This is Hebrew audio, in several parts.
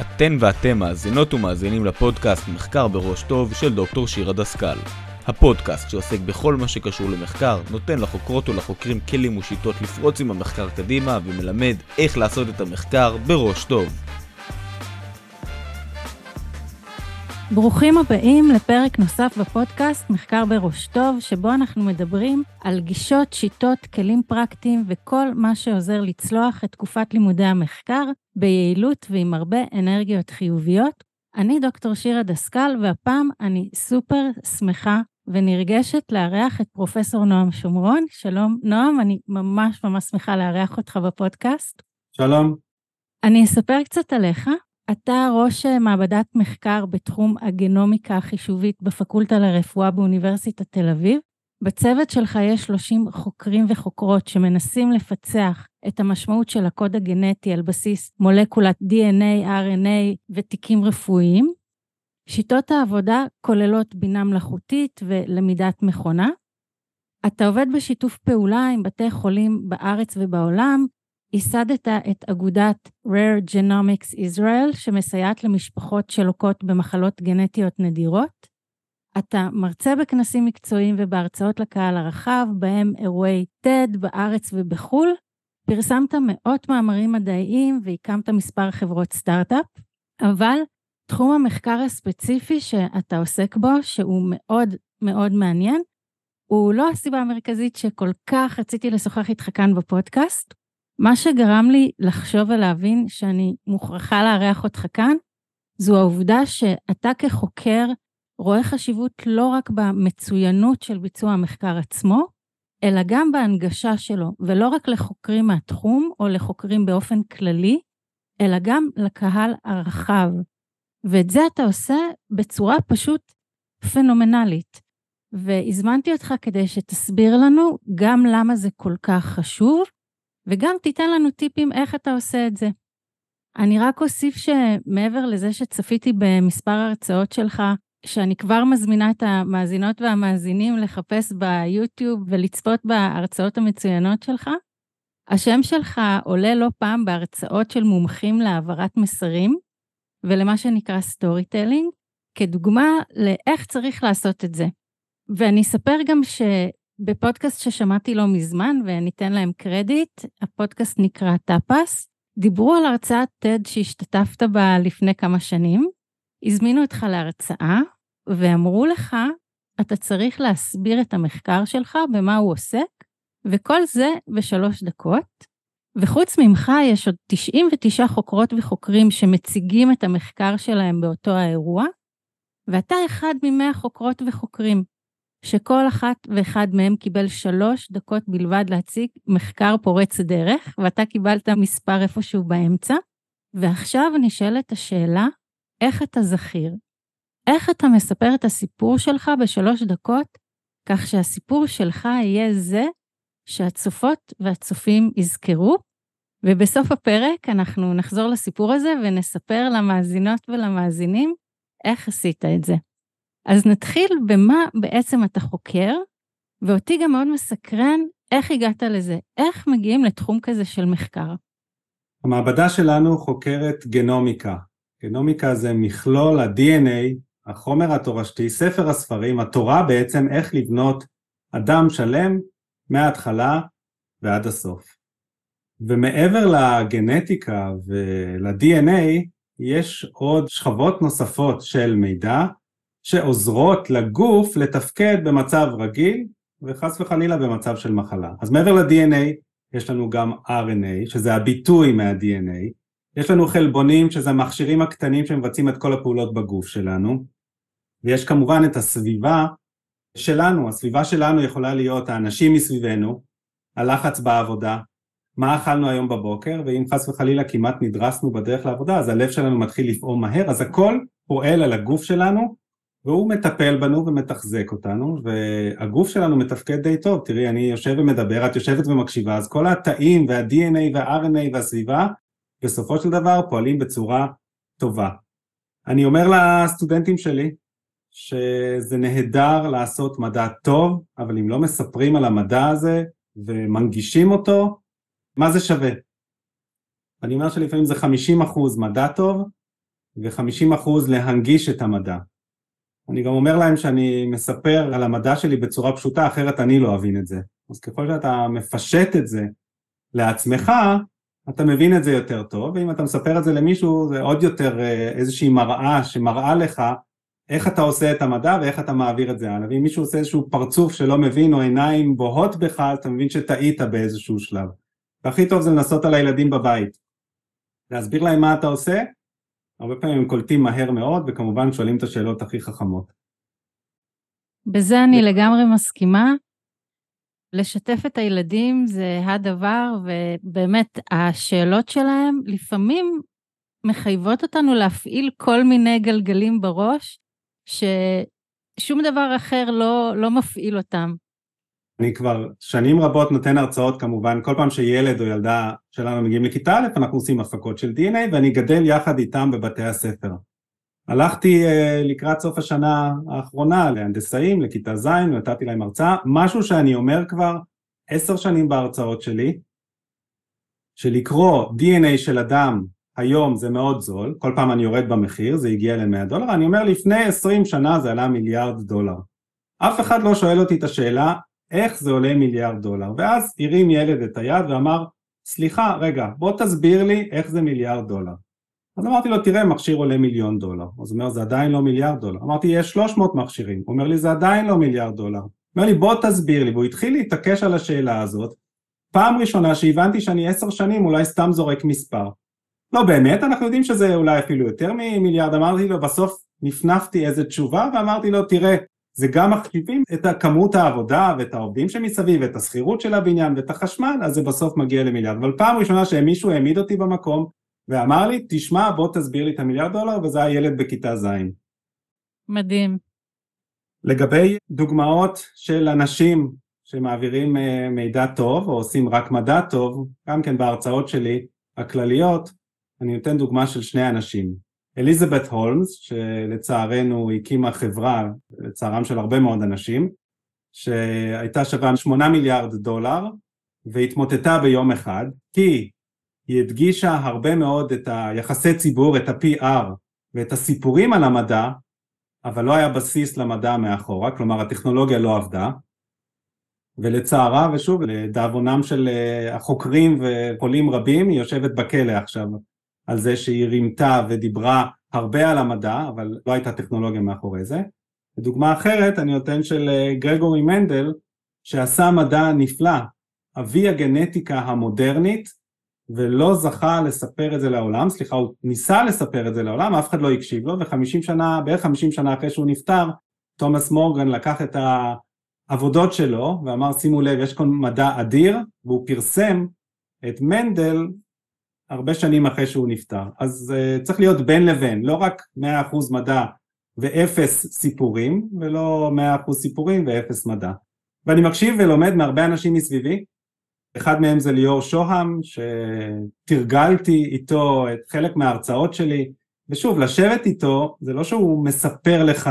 אתן ואתם מאזינות ומאזינים לפודקאסט מחקר בראש טוב של דוקטור שירה דסקל. הפודקאסט שעוסק בכל מה שקשור למחקר, נותן לחוקרות ולחוקרים כלים ושיטות לפרוץ עם המחקר קדימה ומלמד איך לעשות את המחקר בראש טוב. ברוכים הבאים לפרק נוסף בפודקאסט מחקר בראש טוב, שבו אנחנו מדברים על גישות, שיטות, כלים פרקטיים וכל מה שעוזר לצלוח את תקופת לימודי המחקר ביעילות ועם הרבה אנרגיות חיוביות. אני דוקטור שירה דסקל, והפעם אני סופר שמחה ונרגשת לארח את פרופסור נועם שומרון. שלום, נועם, אני ממש ממש שמחה לארח אותך בפודקאסט. שלום. אני אספר קצת עליך. אתה ראש מעבדת מחקר בתחום הגנומיקה החישובית בפקולטה לרפואה באוניברסיטת תל אביב. בצוות שלך יש 30 חוקרים וחוקרות שמנסים לפצח את המשמעות של הקוד הגנטי על בסיס מולקולת DNA, RNA ותיקים רפואיים. שיטות העבודה כוללות בינה מלאכותית ולמידת מכונה. אתה עובד בשיתוף פעולה עם בתי חולים בארץ ובעולם, ייסדת את אגודת Rare Genomics Israel, שמסייעת למשפחות שלוקות במחלות גנטיות נדירות. אתה מרצה בכנסים מקצועיים ובהרצאות לקהל הרחב, בהם אירועי TED בארץ ובחו"ל. פרסמת מאות מאמרים מדעיים והקמת מספר חברות סטארט-אפ, אבל תחום המחקר הספציפי שאתה עוסק בו, שהוא מאוד מאוד מעניין, הוא לא הסיבה המרכזית שכל כך רציתי לשוחח איתך כאן בפודקאסט. מה שגרם לי לחשוב ולהבין שאני מוכרחה לארח אותך כאן, זו העובדה שאתה כחוקר רואה חשיבות לא רק במצוינות של ביצוע המחקר עצמו, אלא גם בהנגשה שלו, ולא רק לחוקרים מהתחום או לחוקרים באופן כללי, אלא גם לקהל הרחב. ואת זה אתה עושה בצורה פשוט פנומנלית. והזמנתי אותך כדי שתסביר לנו גם למה זה כל כך חשוב, וגם תיתן לנו טיפים איך אתה עושה את זה. אני רק אוסיף שמעבר לזה שצפיתי במספר הרצאות שלך, שאני כבר מזמינה את המאזינות והמאזינים לחפש ביוטיוב ולצפות בהרצאות המצוינות שלך, השם שלך עולה לא פעם בהרצאות של מומחים להעברת מסרים ולמה שנקרא storytelling, כדוגמה לאיך צריך לעשות את זה. ואני אספר גם ש... בפודקאסט ששמעתי לא מזמן, וניתן להם קרדיט, הפודקאסט נקרא טאפס, דיברו על הרצאת TED שהשתתפת בה לפני כמה שנים, הזמינו אותך להרצאה, ואמרו לך, אתה צריך להסביר את המחקר שלך, במה הוא עוסק, וכל זה בשלוש דקות. וחוץ ממך יש עוד 99 חוקרות וחוקרים שמציגים את המחקר שלהם באותו האירוע, ואתה אחד ממאה חוקרות וחוקרים. שכל אחת ואחד מהם קיבל שלוש דקות בלבד להציג מחקר פורץ דרך, ואתה קיבלת מספר איפשהו באמצע. ועכשיו נשאלת השאלה, איך אתה זכיר? איך אתה מספר את הסיפור שלך בשלוש דקות, כך שהסיפור שלך יהיה זה שהצופות והצופים יזכרו? ובסוף הפרק אנחנו נחזור לסיפור הזה ונספר למאזינות ולמאזינים איך עשית את זה. אז נתחיל במה בעצם אתה חוקר, ואותי גם מאוד מסקרן איך הגעת לזה, איך מגיעים לתחום כזה של מחקר. המעבדה שלנו חוקרת גנומיקה. גנומיקה זה מכלול ה-DNA, החומר התורשתי, ספר הספרים, התורה בעצם איך לבנות אדם שלם מההתחלה ועד הסוף. ומעבר לגנטיקה ול-DNA, יש עוד שכבות נוספות של מידע שעוזרות לגוף לתפקד במצב רגיל וחס וחלילה במצב של מחלה. אז מעבר ל-DNA יש לנו גם RNA שזה הביטוי מה-DNA, יש לנו חלבונים שזה המכשירים הקטנים שמבצעים את כל הפעולות בגוף שלנו. ויש כמובן את הסביבה שלנו, הסביבה שלנו יכולה להיות האנשים מסביבנו, הלחץ בעבודה, מה אכלנו היום בבוקר ואם חס וחלילה כמעט נדרסנו בדרך לעבודה אז הלב שלנו מתחיל לפעום מהר אז הכל פועל על הגוף שלנו והוא מטפל בנו ומתחזק אותנו והגוף שלנו מתפקד די טוב, תראי אני יושב ומדבר, את יושבת ומקשיבה אז כל התאים וה-DNA וה-RNA והסביבה בסופו של דבר פועלים בצורה טובה. אני אומר לסטודנטים שלי שזה נהדר לעשות מדע טוב אבל אם לא מספרים על המדע הזה ומנגישים אותו מה זה שווה? אני אומר שלפעמים זה 50% מדע טוב ו-50% להנגיש את המדע. אני גם אומר להם שאני מספר על המדע שלי בצורה פשוטה, אחרת אני לא אבין את זה. אז ככל שאתה מפשט את זה לעצמך, אתה מבין את זה יותר טוב, ואם אתה מספר את זה למישהו זה עוד יותר אה, איזושהי מראה שמראה לך איך אתה עושה את המדע ואיך אתה מעביר את זה הלאה, ואם מישהו עושה איזשהו פרצוף שלא מבין או עיניים בוהות בך, אתה מבין שטעית באיזשהו שלב. והכי טוב זה לנסות על הילדים בבית. להסביר להם מה אתה עושה, הרבה פעמים הם קולטים מהר מאוד, וכמובן שואלים את השאלות הכי חכמות. בזה אני לגמרי מסכימה. לשתף את הילדים זה הדבר, ובאמת השאלות שלהם לפעמים מחייבות אותנו להפעיל כל מיני גלגלים בראש, ששום דבר אחר לא, לא מפעיל אותם. אני כבר שנים רבות נותן הרצאות כמובן, כל פעם שילד או ילדה שלנו מגיעים לכיתה א', אנחנו עושים הפקות של DNA ואני גדל יחד איתם בבתי הספר. הלכתי uh, לקראת סוף השנה האחרונה להנדסאים, לכיתה ז', ונתתי להם הרצאה, משהו שאני אומר כבר עשר שנים בהרצאות שלי, שלקרוא DNA של אדם היום זה מאוד זול, כל פעם אני יורד במחיר, זה הגיע ל-100 דולר, אני אומר לפני 20 שנה זה עלה מיליארד דולר. אף אחד לא שואל אותי את השאלה איך זה עולה מיליארד דולר, ואז הרים ילד את היד ואמר סליחה רגע בוא תסביר לי איך זה מיליארד דולר. אז אמרתי לו תראה מכשיר עולה מיליון דולר, אז הוא אומר זה עדיין לא מיליארד דולר, אמרתי יש 300 מכשירים, הוא אומר לי זה עדיין לא מיליארד דולר, הוא אומר לי בוא תסביר לי, והוא התחיל להתעקש על השאלה הזאת, פעם ראשונה שהבנתי שאני עשר שנים אולי סתם זורק מספר, לא באמת, אנחנו יודעים שזה אולי אפילו יותר ממיליארד, אמרתי לו, בסוף נפנפתי איזה תשובה ואמרתי לו, תראה, זה גם מחשיבים את כמות העבודה ואת העובדים שמסביב ואת השכירות של הבניין ואת החשמל, אז זה בסוף מגיע למיליארד. אבל פעם ראשונה שמישהו העמיד אותי במקום ואמר לי, תשמע, בוא תסביר לי את המיליארד דולר, וזה הילד בכיתה ז'. מדהים. לגבי דוגמאות של אנשים שמעבירים אה, מידע טוב או עושים רק מדע טוב, גם כן בהרצאות שלי הכלליות, אני נותן דוגמה של שני אנשים. אליזבת הולמס, שלצערנו הקימה חברה, לצערם של הרבה מאוד אנשים, שהייתה שווה 8 מיליארד דולר, והתמוטטה ביום אחד, כי היא הדגישה הרבה מאוד את היחסי ציבור, את ה-PR ואת הסיפורים על המדע, אבל לא היה בסיס למדע מאחורה, כלומר הטכנולוגיה לא עבדה, ולצערה, ושוב, לדאבונם של אה, החוקרים וחולים רבים, היא יושבת בכלא עכשיו על זה שהיא רימתה ודיברה הרבה על המדע, אבל לא הייתה טכנולוגיה מאחורי זה. ודוגמה אחרת אני נותן של אה, גרגורי מנדל, שעשה מדע נפלא, אבי הגנטיקה המודרנית, ולא זכה לספר את זה לעולם, סליחה, הוא ניסה לספר את זה לעולם, אף אחד לא הקשיב לו, וחמישים שנה, בערך חמישים שנה אחרי שהוא נפטר, תומאס מורגן לקח את העבודות שלו ואמר שימו לב יש כאן מדע אדיר והוא פרסם את מנדל הרבה שנים אחרי שהוא נפטר. אז uh, צריך להיות בין לבין, לא רק 100% מדע ואפס סיפורים, ולא 100% סיפורים ואפס מדע. ואני מקשיב ולומד מהרבה אנשים מסביבי, אחד מהם זה ליאור שוהם, שתרגלתי איתו את חלק מההרצאות שלי, ושוב, לשבת איתו, זה לא שהוא מספר לך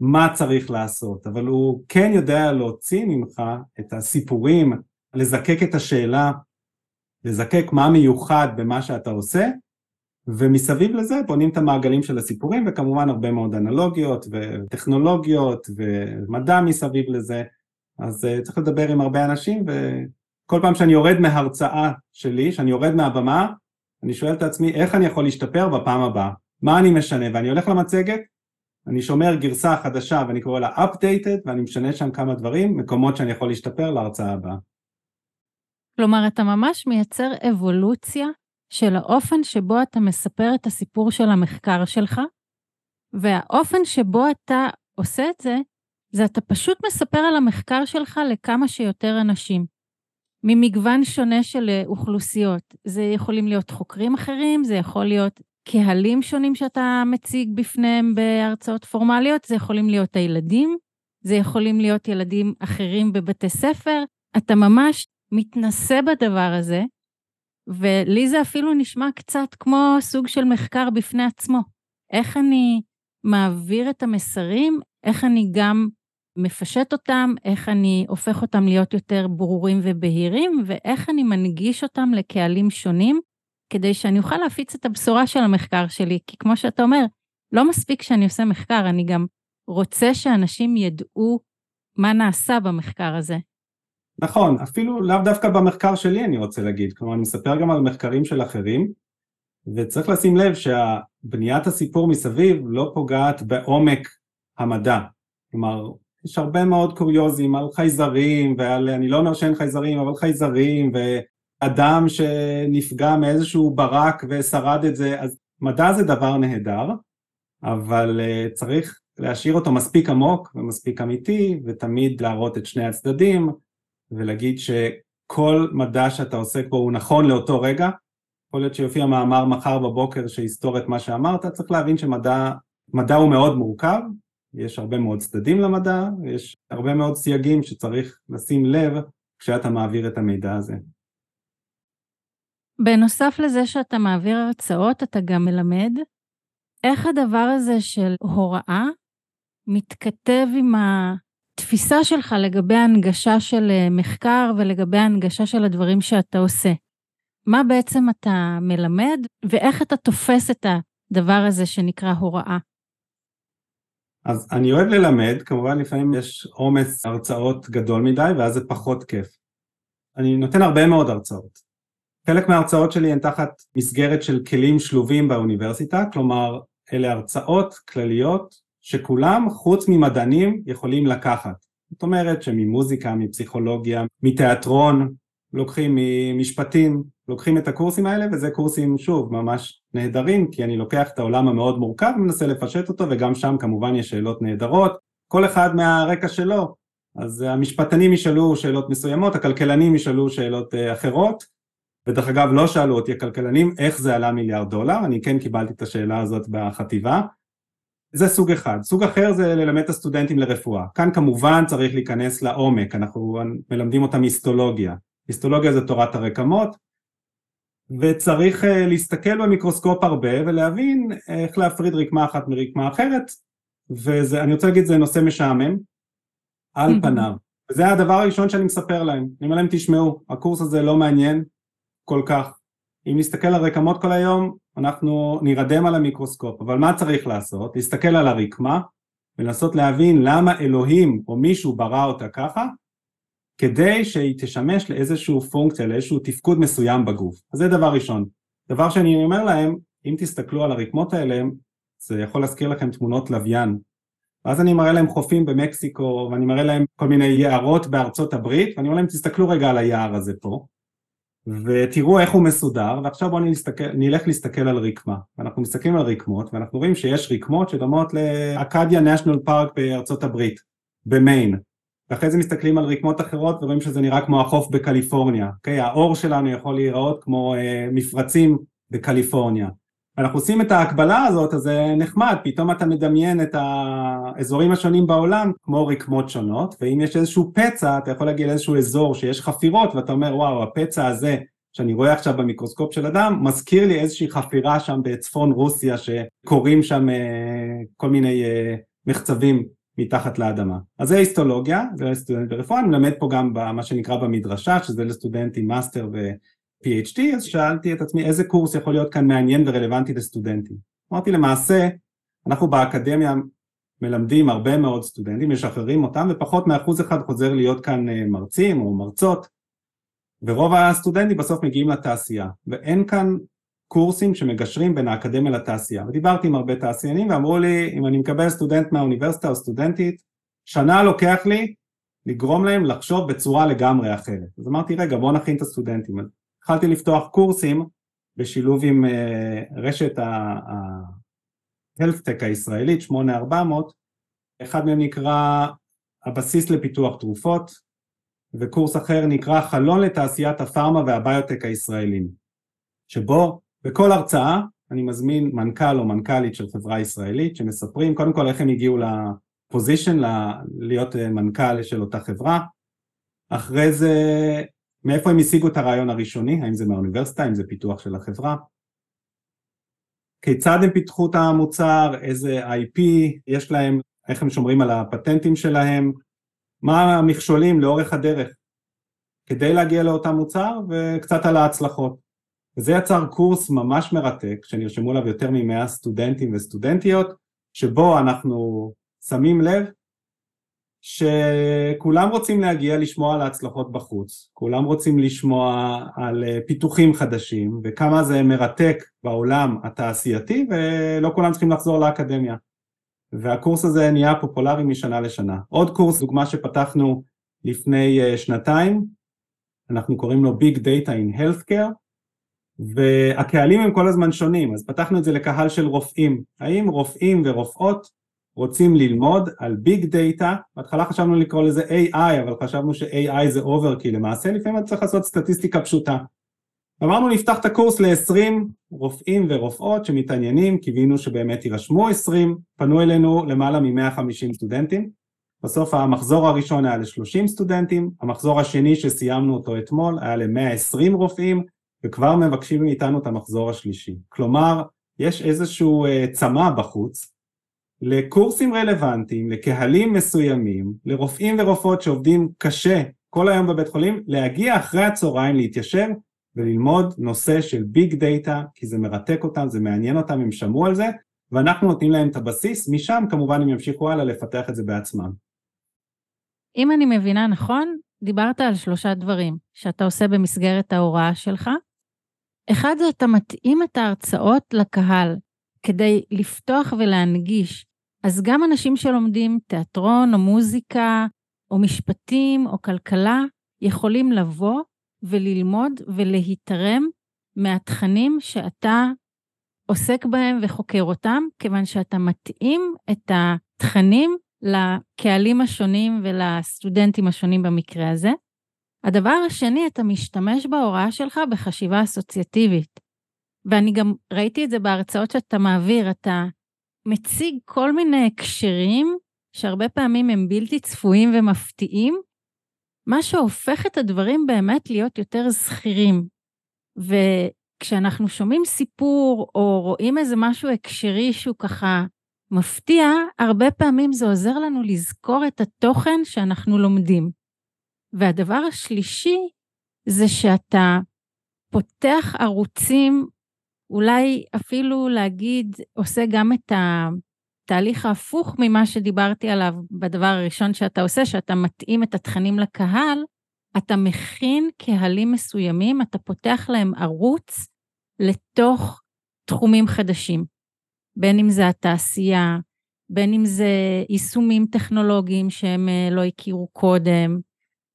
מה צריך לעשות, אבל הוא כן יודע להוציא ממך את הסיפורים, לזקק את השאלה לזקק מה מיוחד במה שאתה עושה, ומסביב לזה בונים את המעגלים של הסיפורים, וכמובן הרבה מאוד אנלוגיות וטכנולוגיות ומדע מסביב לזה, אז uh, צריך לדבר עם הרבה אנשים, וכל פעם שאני יורד מהרצאה שלי, שאני יורד מהבמה, אני שואל את עצמי איך אני יכול להשתפר בפעם הבאה, מה אני משנה, ואני הולך למצגת, אני שומר גרסה חדשה ואני קורא לה updated ואני משנה שם כמה דברים, מקומות שאני יכול להשתפר להרצאה הבאה. כלומר, אתה ממש מייצר אבולוציה של האופן שבו אתה מספר את הסיפור של המחקר שלך, והאופן שבו אתה עושה את זה, זה אתה פשוט מספר על המחקר שלך לכמה שיותר אנשים. ממגוון שונה של אה, אוכלוסיות. זה יכולים להיות חוקרים אחרים, זה יכול להיות קהלים שונים שאתה מציג בפניהם בהרצאות פורמליות, זה יכולים להיות הילדים, זה יכולים להיות ילדים אחרים בבתי ספר. אתה ממש מתנסה בדבר הזה, ולי זה אפילו נשמע קצת כמו סוג של מחקר בפני עצמו. איך אני מעביר את המסרים, איך אני גם מפשט אותם, איך אני הופך אותם להיות יותר ברורים ובהירים, ואיך אני מנגיש אותם לקהלים שונים, כדי שאני אוכל להפיץ את הבשורה של המחקר שלי, כי כמו שאתה אומר, לא מספיק שאני עושה מחקר, אני גם רוצה שאנשים ידעו מה נעשה במחקר הזה. נכון, אפילו לאו דווקא במחקר שלי אני רוצה להגיד, כלומר אני מספר גם על מחקרים של אחרים, וצריך לשים לב שבניית הסיפור מסביב לא פוגעת בעומק המדע. כלומר, יש הרבה מאוד קוריוזים על חייזרים ועל, אני לא אומר שאין חייזרים, אבל חייזרים ואדם שנפגע מאיזשהו ברק ושרד את זה, אז מדע זה דבר נהדר, אבל uh, צריך להשאיר אותו מספיק עמוק ומספיק אמיתי ותמיד להראות את שני הצדדים ולהגיד שכל מדע שאתה עוסק בו הוא נכון לאותו רגע, יכול להיות שיופיע מאמר מחר בבוקר שיסתור את מה שאמרת, צריך להבין שמדע מדע הוא מאוד מורכב, יש הרבה מאוד צדדים למדע, יש הרבה מאוד סייגים שצריך לשים לב כשאתה מעביר את המידע הזה. בנוסף לזה שאתה מעביר הרצאות, אתה גם מלמד. איך הדבר הזה של הוראה מתכתב עם התפיסה שלך לגבי הנגשה של אה, מחקר ולגבי הנגשה של הדברים שאתה עושה? מה בעצם אתה מלמד ואיך אתה תופס את הדבר הזה שנקרא הוראה? אז אני אוהב ללמד, כמובן לפעמים יש עומס הרצאות גדול מדי ואז זה פחות כיף. אני נותן הרבה מאוד הרצאות. חלק מההרצאות שלי הן תחת מסגרת של כלים שלובים באוניברסיטה, כלומר אלה הרצאות כלליות שכולם חוץ ממדענים יכולים לקחת. זאת אומרת שממוזיקה, מפסיכולוגיה, מתיאטרון, לוקחים ממשפטים, לוקחים את הקורסים האלה וזה קורסים שוב ממש נהדרים כי אני לוקח את העולם המאוד מורכב ומנסה לפשט אותו וגם שם כמובן יש שאלות נהדרות. כל אחד מהרקע שלו. אז המשפטנים ישאלו שאלות מסוימות, הכלכלנים ישאלו שאלות אה, אחרות. ודרך אגב לא שאלו אותי הכלכלנים איך זה עלה מיליארד דולר, אני כן קיבלתי את השאלה הזאת בחטיבה זה סוג אחד. סוג אחר זה ללמד את הסטודנטים לרפואה. כאן כמובן צריך להיכנס לעומק, אנחנו מלמדים אותם היסטולוגיה. היסטולוגיה זה תורת הרקמות, וצריך אה, להסתכל במיקרוסקופ הרבה ולהבין איך להפריד רקמה אחת מרקמה אחרת ואני רוצה להגיד זה נושא משעמם על פניו וזה הדבר הראשון שאני מספר להם אני אומר להם תשמעו הקורס הזה לא מעניין כל כך אם נסתכל על רקמות כל היום אנחנו נרדם על המיקרוסקופ אבל מה צריך לעשות? להסתכל על הרקמה ולנסות להבין למה אלוהים או מישהו ברא אותה ככה כדי שהיא תשמש לאיזושהי פונקציה, לאיזשהו תפקוד מסוים בגוף. אז זה דבר ראשון. דבר שאני אומר להם, אם תסתכלו על הרקמות האלה, זה יכול להזכיר לכם תמונות לוויין. ואז אני מראה להם חופים במקסיקו, ואני מראה להם כל מיני יערות בארצות הברית, ואני אומר להם תסתכלו רגע על היער הזה פה, ותראו איך הוא מסודר, ועכשיו בואו נלך להסתכל על רקמה. ואנחנו מסתכלים על רקמות, ואנחנו רואים שיש רקמות שדומות לאקדיה נשיונל פארק בארצות הברית, במיין. ואחרי זה מסתכלים על רקמות אחרות ורואים שזה נראה כמו החוף בקליפורניה, אוקיי? האור שלנו יכול להיראות כמו אה, מפרצים בקליפורניה. אנחנו עושים את ההקבלה הזאת, אז זה נחמד, פתאום אתה מדמיין את האזורים השונים בעולם כמו רקמות שונות, ואם יש איזשהו פצע, אתה יכול להגיע לאיזשהו אזור שיש חפירות, ואתה אומר, וואו, הפצע הזה שאני רואה עכשיו במיקרוסקופ של אדם, מזכיר לי איזושהי חפירה שם בצפון רוסיה, שקורים שם אה, כל מיני אה, מחצבים מתחת לאדמה. אז זה היסטולוגיה, זה לסטודנט ברפואה, אני מלמד פה גם במה שנקרא במדרשה, שזה לסטודנטים מאסטר ו-PhD, אז שאלתי את עצמי איזה קורס יכול להיות כאן מעניין ורלוונטי לסטודנטים. אמרתי למעשה, אנחנו באקדמיה מלמדים הרבה מאוד סטודנטים, משחררים אותם, ופחות מאחוז אחד חוזר להיות כאן אה, מרצים או מרצות, ורוב הסטודנטים בסוף מגיעים לתעשייה, ואין כאן קורסים שמגשרים בין האקדמיה לתעשייה. ודיברתי עם הרבה תעשיינים ואמרו לי, אם אני מקבל סטודנט מהאוניברסיטה או סטודנטית, שנה לוקח לי לגרום להם לחשוב בצורה לגמרי אחרת. אז אמרתי, רגע, בואו נכין את הסטודנטים. התחלתי לפתוח קורסים בשילוב עם uh, רשת ה-Health הישראלית, 8400, אחד מהם נקרא הבסיס לפיתוח תרופות, וקורס אחר נקרא חלון לתעשיית הפארמה והביוטק הישראלים, שבו בכל הרצאה אני מזמין מנכ"ל או מנכ"לית של חברה ישראלית שמספרים קודם כל איך הם הגיעו לפוזיישן, להיות אה, מנכ"ל של אותה חברה, אחרי זה מאיפה הם השיגו את הרעיון הראשוני, האם זה מהאוניברסיטה, האם זה פיתוח של החברה, כיצד הם פיתחו את המוצר, איזה IP יש להם, איך הם שומרים על הפטנטים שלהם, מה המכשולים לאורך הדרך כדי להגיע לאותם מוצר וקצת על ההצלחות. וזה יצר קורס ממש מרתק, שנרשמו אליו יותר ממאה סטודנטים וסטודנטיות, שבו אנחנו שמים לב שכולם רוצים להגיע לשמוע על ההצלחות בחוץ, כולם רוצים לשמוע על אה, פיתוחים חדשים וכמה זה מרתק בעולם התעשייתי ולא כולם צריכים לחזור לאקדמיה. והקורס הזה נהיה פופולרי משנה לשנה. עוד קורס, דוגמה שפתחנו לפני אה, שנתיים, אנחנו קוראים לו Big Data in Healthcare, והקהלים הם כל הזמן שונים, אז פתחנו את זה לקהל של רופאים. האם רופאים ורופאות רוצים ללמוד על big data, בהתחלה חשבנו לקרוא לזה AI, אבל חשבנו ש-AI זה over, כי למעשה לפעמים אתה צריך לעשות סטטיסטיקה פשוטה. אמרנו נפתח את הקורס ל-20 רופאים ורופאות שמתעניינים, קיווינו שבאמת יירשמו 20, פנו אלינו למעלה מ-150 סטודנטים, בסוף המחזור הראשון היה ל-30 סטודנטים, המחזור השני שסיימנו אותו אתמול היה ל-120 רופאים, וכבר מבקשים מאיתנו את המחזור השלישי. כלומר, יש איזשהו uh, צמא בחוץ, לקורסים רלוונטיים, לקהלים מסוימים, לרופאים ורופאות שעובדים קשה כל היום בבית חולים, להגיע אחרי הצהריים, להתיישב וללמוד נושא של ביג דאטה, כי זה מרתק אותם, זה מעניין אותם, הם שמעו על זה, ואנחנו נותנים להם את הבסיס, משם כמובן הם ימשיכו הלאה לפתח את זה בעצמם. אם אני מבינה נכון, דיברת על שלושה דברים שאתה עושה במסגרת ההוראה שלך. אחד זה אתה מתאים את ההרצאות לקהל כדי לפתוח ולהנגיש אז גם אנשים שלומדים תיאטרון או מוזיקה או משפטים או כלכלה יכולים לבוא וללמוד ולהיתרם מהתכנים שאתה עוסק בהם וחוקר אותם, כיוון שאתה מתאים את התכנים לקהלים השונים ולסטודנטים השונים במקרה הזה. הדבר השני, אתה משתמש בהוראה שלך בחשיבה אסוציאטיבית. ואני גם ראיתי את זה בהרצאות שאתה מעביר, אתה מציג כל מיני הקשרים שהרבה פעמים הם בלתי צפויים ומפתיעים, מה שהופך את הדברים באמת להיות יותר זכירים. וכשאנחנו שומעים סיפור או רואים איזה משהו הקשרי שהוא ככה מפתיע, הרבה פעמים זה עוזר לנו לזכור את התוכן שאנחנו לומדים. והדבר השלישי זה שאתה פותח ערוצים אולי אפילו להגיד, עושה גם את התהליך ההפוך ממה שדיברתי עליו בדבר הראשון שאתה עושה, שאתה מתאים את התכנים לקהל, אתה מכין קהלים מסוימים, אתה פותח להם ערוץ לתוך תחומים חדשים. בין אם זה התעשייה, בין אם זה יישומים טכנולוגיים שהם אה, לא הכירו קודם.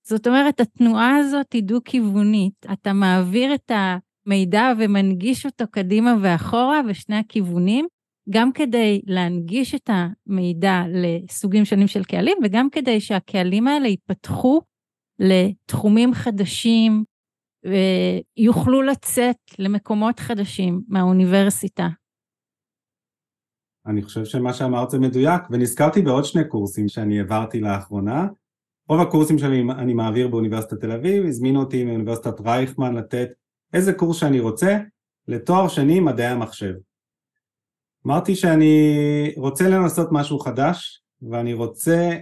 זאת אומרת, התנועה הזאת היא דו-כיוונית. אתה מעביר את ה... מידע ומנגיש אותו קדימה ואחורה בשני הכיוונים, גם כדי להנגיש את המידע לסוגים שונים של קהלים, וגם כדי שהקהלים האלה ייפתחו לתחומים חדשים ויוכלו לצאת למקומות חדשים מהאוניברסיטה. אני חושב שמה שאמרת זה מדויק, ונזכרתי בעוד שני קורסים שאני העברתי לאחרונה. רוב הקורסים שלי אני מעביר באוניברסיטת תל אביב, הזמינו אותי מאוניברסיטת רייכמן לתת איזה קורס שאני רוצה לתואר שני מדעי המחשב. אמרתי שאני רוצה לנסות משהו חדש ואני רוצה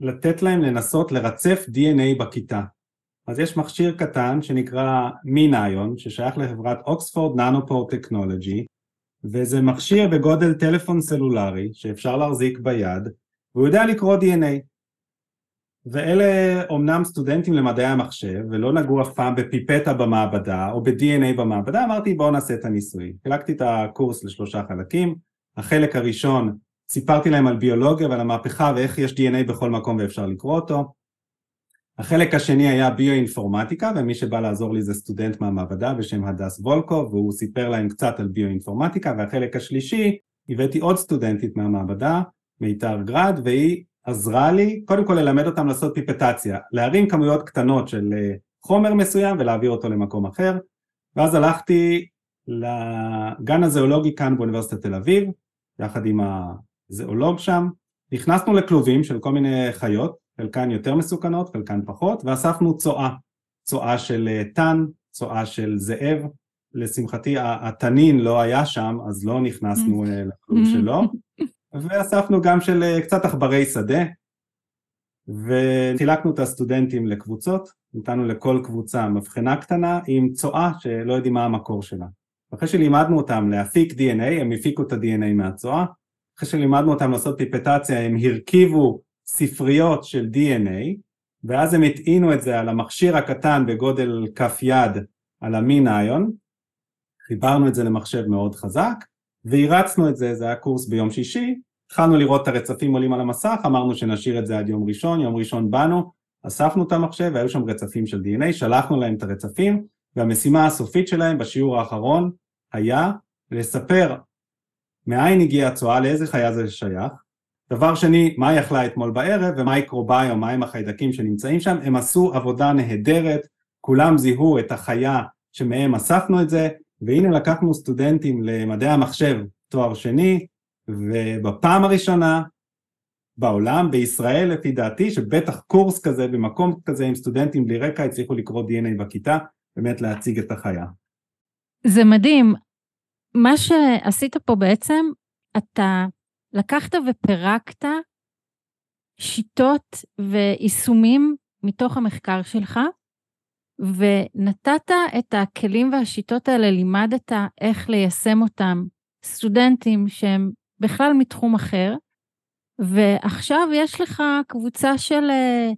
לתת להם לנסות לרצף DNA בכיתה. אז יש מכשיר קטן שנקרא מיניון ששייך לחברת אוקספורד ננופור טכנולוגי וזה מכשיר בגודל טלפון סלולרי שאפשר להחזיק ביד והוא יודע לקרוא DNA ואלה אומנם סטודנטים למדעי המחשב ולא נגעו אף פעם בפיפטה במעבדה או ב-DNA במעבדה, אמרתי בואו נעשה את הניסוי. חילקתי את הקורס לשלושה חלקים, החלק הראשון סיפרתי להם על ביולוגיה ועל המהפכה ואיך יש DNA בכל מקום ואפשר לקרוא אותו. החלק השני היה ביואינפורמטיקה ומי שבא לעזור לי זה סטודנט מהמעבדה בשם הדס וולקו והוא סיפר להם קצת על ביואינפורמטיקה והחלק השלישי הבאתי עוד סטודנטית מהמעבדה מיתר גרד והיא עזרה לי קודם כל ללמד אותם לעשות פיפטציה, להרים כמויות קטנות של אה, חומר מסוים ולהעביר אותו למקום אחר. ואז הלכתי לגן הזואולוגי כאן באוניברסיטת תל אביב יחד עם הזואולוג שם, נכנסנו לכלובים של כל מיני חיות, חלקן יותר מסוכנות, חלקן פחות, ואספנו צואה, צואה של אה, תן, צואה של זאב, לשמחתי התנין לא היה שם אז לא נכנסנו אה, לכלוב שלו ואספנו גם של אה, קצת עכברי שדה וחילקנו את הסטודנטים לקבוצות נתנו לכל קבוצה מבחנה קטנה עם צואה שלא יודעים מה המקור שלה. אחרי שלימדנו אותם להפיק DNA, הם הפיקו את ה-DNA מהצואה, אחרי שלימדנו אותם לעשות פיפטציה, הם הרכיבו ספריות של DNA, ואז הם הטעינו את זה על המכשיר הקטן בגודל כף יד על המין איון, חיברנו את זה למחשב מאוד חזק, והרצנו את זה, זה היה קורס ביום שישי, התחלנו לראות את הרצפים עולים על המסך, אמרנו שנשאיר את זה עד יום ראשון, יום ראשון באנו, אספנו את המחשב והיו שם רצפים של DNA, שלחנו להם את הרצפים, והמשימה הסופית שלהם בשיעור האחרון היה לספר מאין הגיעה הצואה, לאיזה חיה זה שייך. דבר שני, מה היא אכלה אתמול בערב ומה מיקרוביום, מהם החיידקים שנמצאים שם, הם עשו עבודה נהדרת, כולם זיהו את החיה שמהם אספנו את זה, והנה לקחנו סטודנטים למדעי המחשב תואר שני, ובפעם הראשונה בעולם, בישראל לפי דעתי, שבטח קורס כזה במקום כזה עם סטודנטים בלי רקע הצליחו לקרוא DNA בכיתה, באמת להציג את החיה. זה מדהים. מה שעשית פה בעצם, אתה לקחת ופירקת שיטות ויישומים מתוך המחקר שלך, ונתת את הכלים והשיטות האלה, לימדת איך ליישם אותם סטודנטים שהם בכלל מתחום אחר, ועכשיו יש לך קבוצה של אה,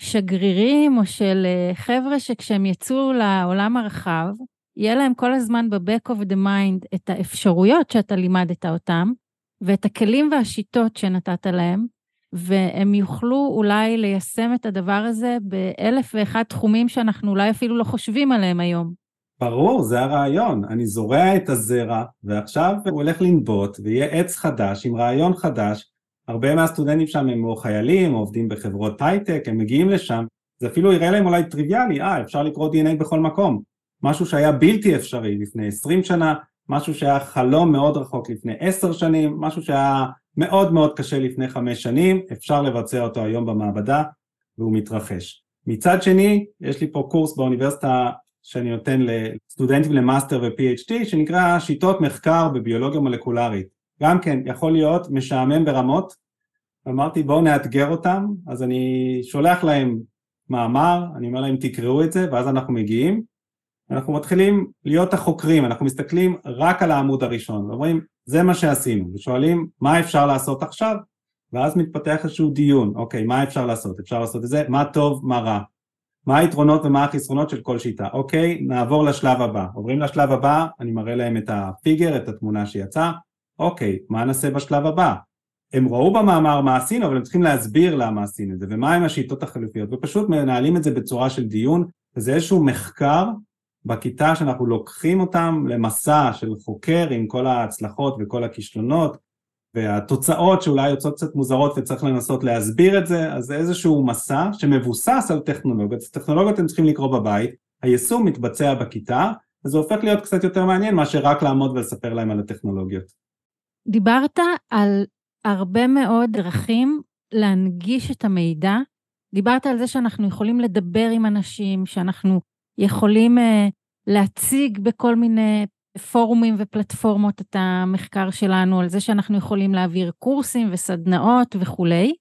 שגרירים או של אה, חבר'ה שכשהם יצאו לעולם הרחב, יהיה להם כל הזמן ב-back of the mind את האפשרויות שאתה לימדת אותם, ואת הכלים והשיטות שנתת להם, והם יוכלו אולי ליישם את הדבר הזה באלף ואחד תחומים שאנחנו אולי אפילו לא חושבים עליהם היום. ברור, זה הרעיון. אני זורע את הזרע, ועכשיו הוא הולך לנבוט, ויהיה עץ חדש עם רעיון חדש. הרבה מהסטודנטים שם הם או חיילים, או עובדים בחברות הייטק, הם מגיעים לשם, זה אפילו יראה להם אולי טריוויאלי, אה, אפשר לקרוא DNA בכל מקום. משהו שהיה בלתי אפשרי לפני 20 שנה, משהו שהיה חלום מאוד רחוק לפני 10 שנים, משהו שהיה מאוד מאוד קשה לפני 5 שנים, אפשר לבצע אותו היום במעבדה, והוא מתרחש. מצד שני, יש לי פה קורס באוניברסיטה שאני נותן לסטודנטים למאסטר ו-PhD שנקרא שיטות מחקר בביולוגיה מולקולרית. גם כן יכול להיות משעמם ברמות, אמרתי בואו נאתגר אותם, אז אני שולח להם מאמר, אני אומר להם תקראו את זה ואז אנחנו מגיעים, אנחנו מתחילים להיות החוקרים, אנחנו מסתכלים רק על העמוד הראשון, ואומרים זה מה שעשינו, ושואלים מה אפשר לעשות עכשיו, ואז מתפתח איזשהו דיון, אוקיי מה אפשר לעשות, אפשר לעשות את זה, מה טוב, מה רע, מה היתרונות ומה החסרונות של כל שיטה. אוקיי, נעבור לשלב הבא. עוברים לשלב הבא, אני מראה להם את הפיגר, את התמונה שיצאה. אוקיי, מה נעשה בשלב הבא? הם ראו במאמר מה עשינו, אבל הם צריכים להסביר למה עשינו את זה, ומה עם השיטות החלופיות, ופשוט מנהלים את זה בצורה של דיון, וזה איזשהו מחקר בכיתה שאנחנו לוקחים אותם למסע של חוקר עם כל ההצלחות וכל הכישלונות, והתוצאות שאולי יוצאות קצת מוזרות וצריך לנסות להסביר את זה, אז זה איזשהו מסע שמבוסס על טכנולוגיות, טכנולוגיות הם צריכים לקרוא בבית, היישום מתבצע בכיתה, אז זה הופך להיות קצת יותר מעניין מאשר רק לעמוד ולספר להם על הטכנולוגיות. דיברת על הרבה מאוד דרכים להנגיש את המידע. דיברת על זה שאנחנו יכולים לדבר עם אנשים, שאנחנו יכולים uh, להציג בכל מיני פורומים ופלטפורמות את המחקר שלנו, על זה שאנחנו יכולים להעביר קורסים וסדנאות וכולי.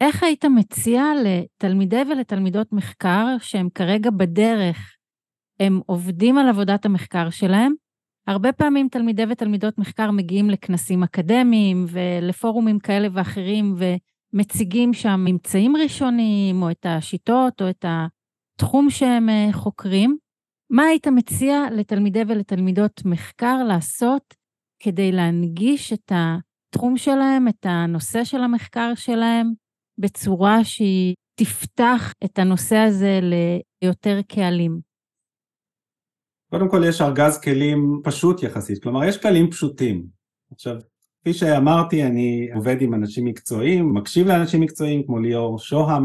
איך היית מציע לתלמידי ולתלמידות מחקר שהם כרגע בדרך, הם עובדים על עבודת המחקר שלהם? הרבה פעמים תלמידי ותלמידות מחקר מגיעים לכנסים אקדמיים ולפורומים כאלה ואחרים ומציגים שם ממצאים ראשוניים או את השיטות או את התחום שהם אה, חוקרים. מה היית מציע לתלמידי ולתלמידות מחקר לעשות כדי להנגיש את התחום שלהם, את הנושא של המחקר שלהם, בצורה שהיא תפתח את הנושא הזה ליותר קהלים? קודם כל יש ארגז כלים פשוט יחסית, כלומר יש כלים פשוטים. עכשיו, כפי שאמרתי, אני עובד עם אנשים מקצועיים, מקשיב לאנשים מקצועיים כמו ליאור שוהם,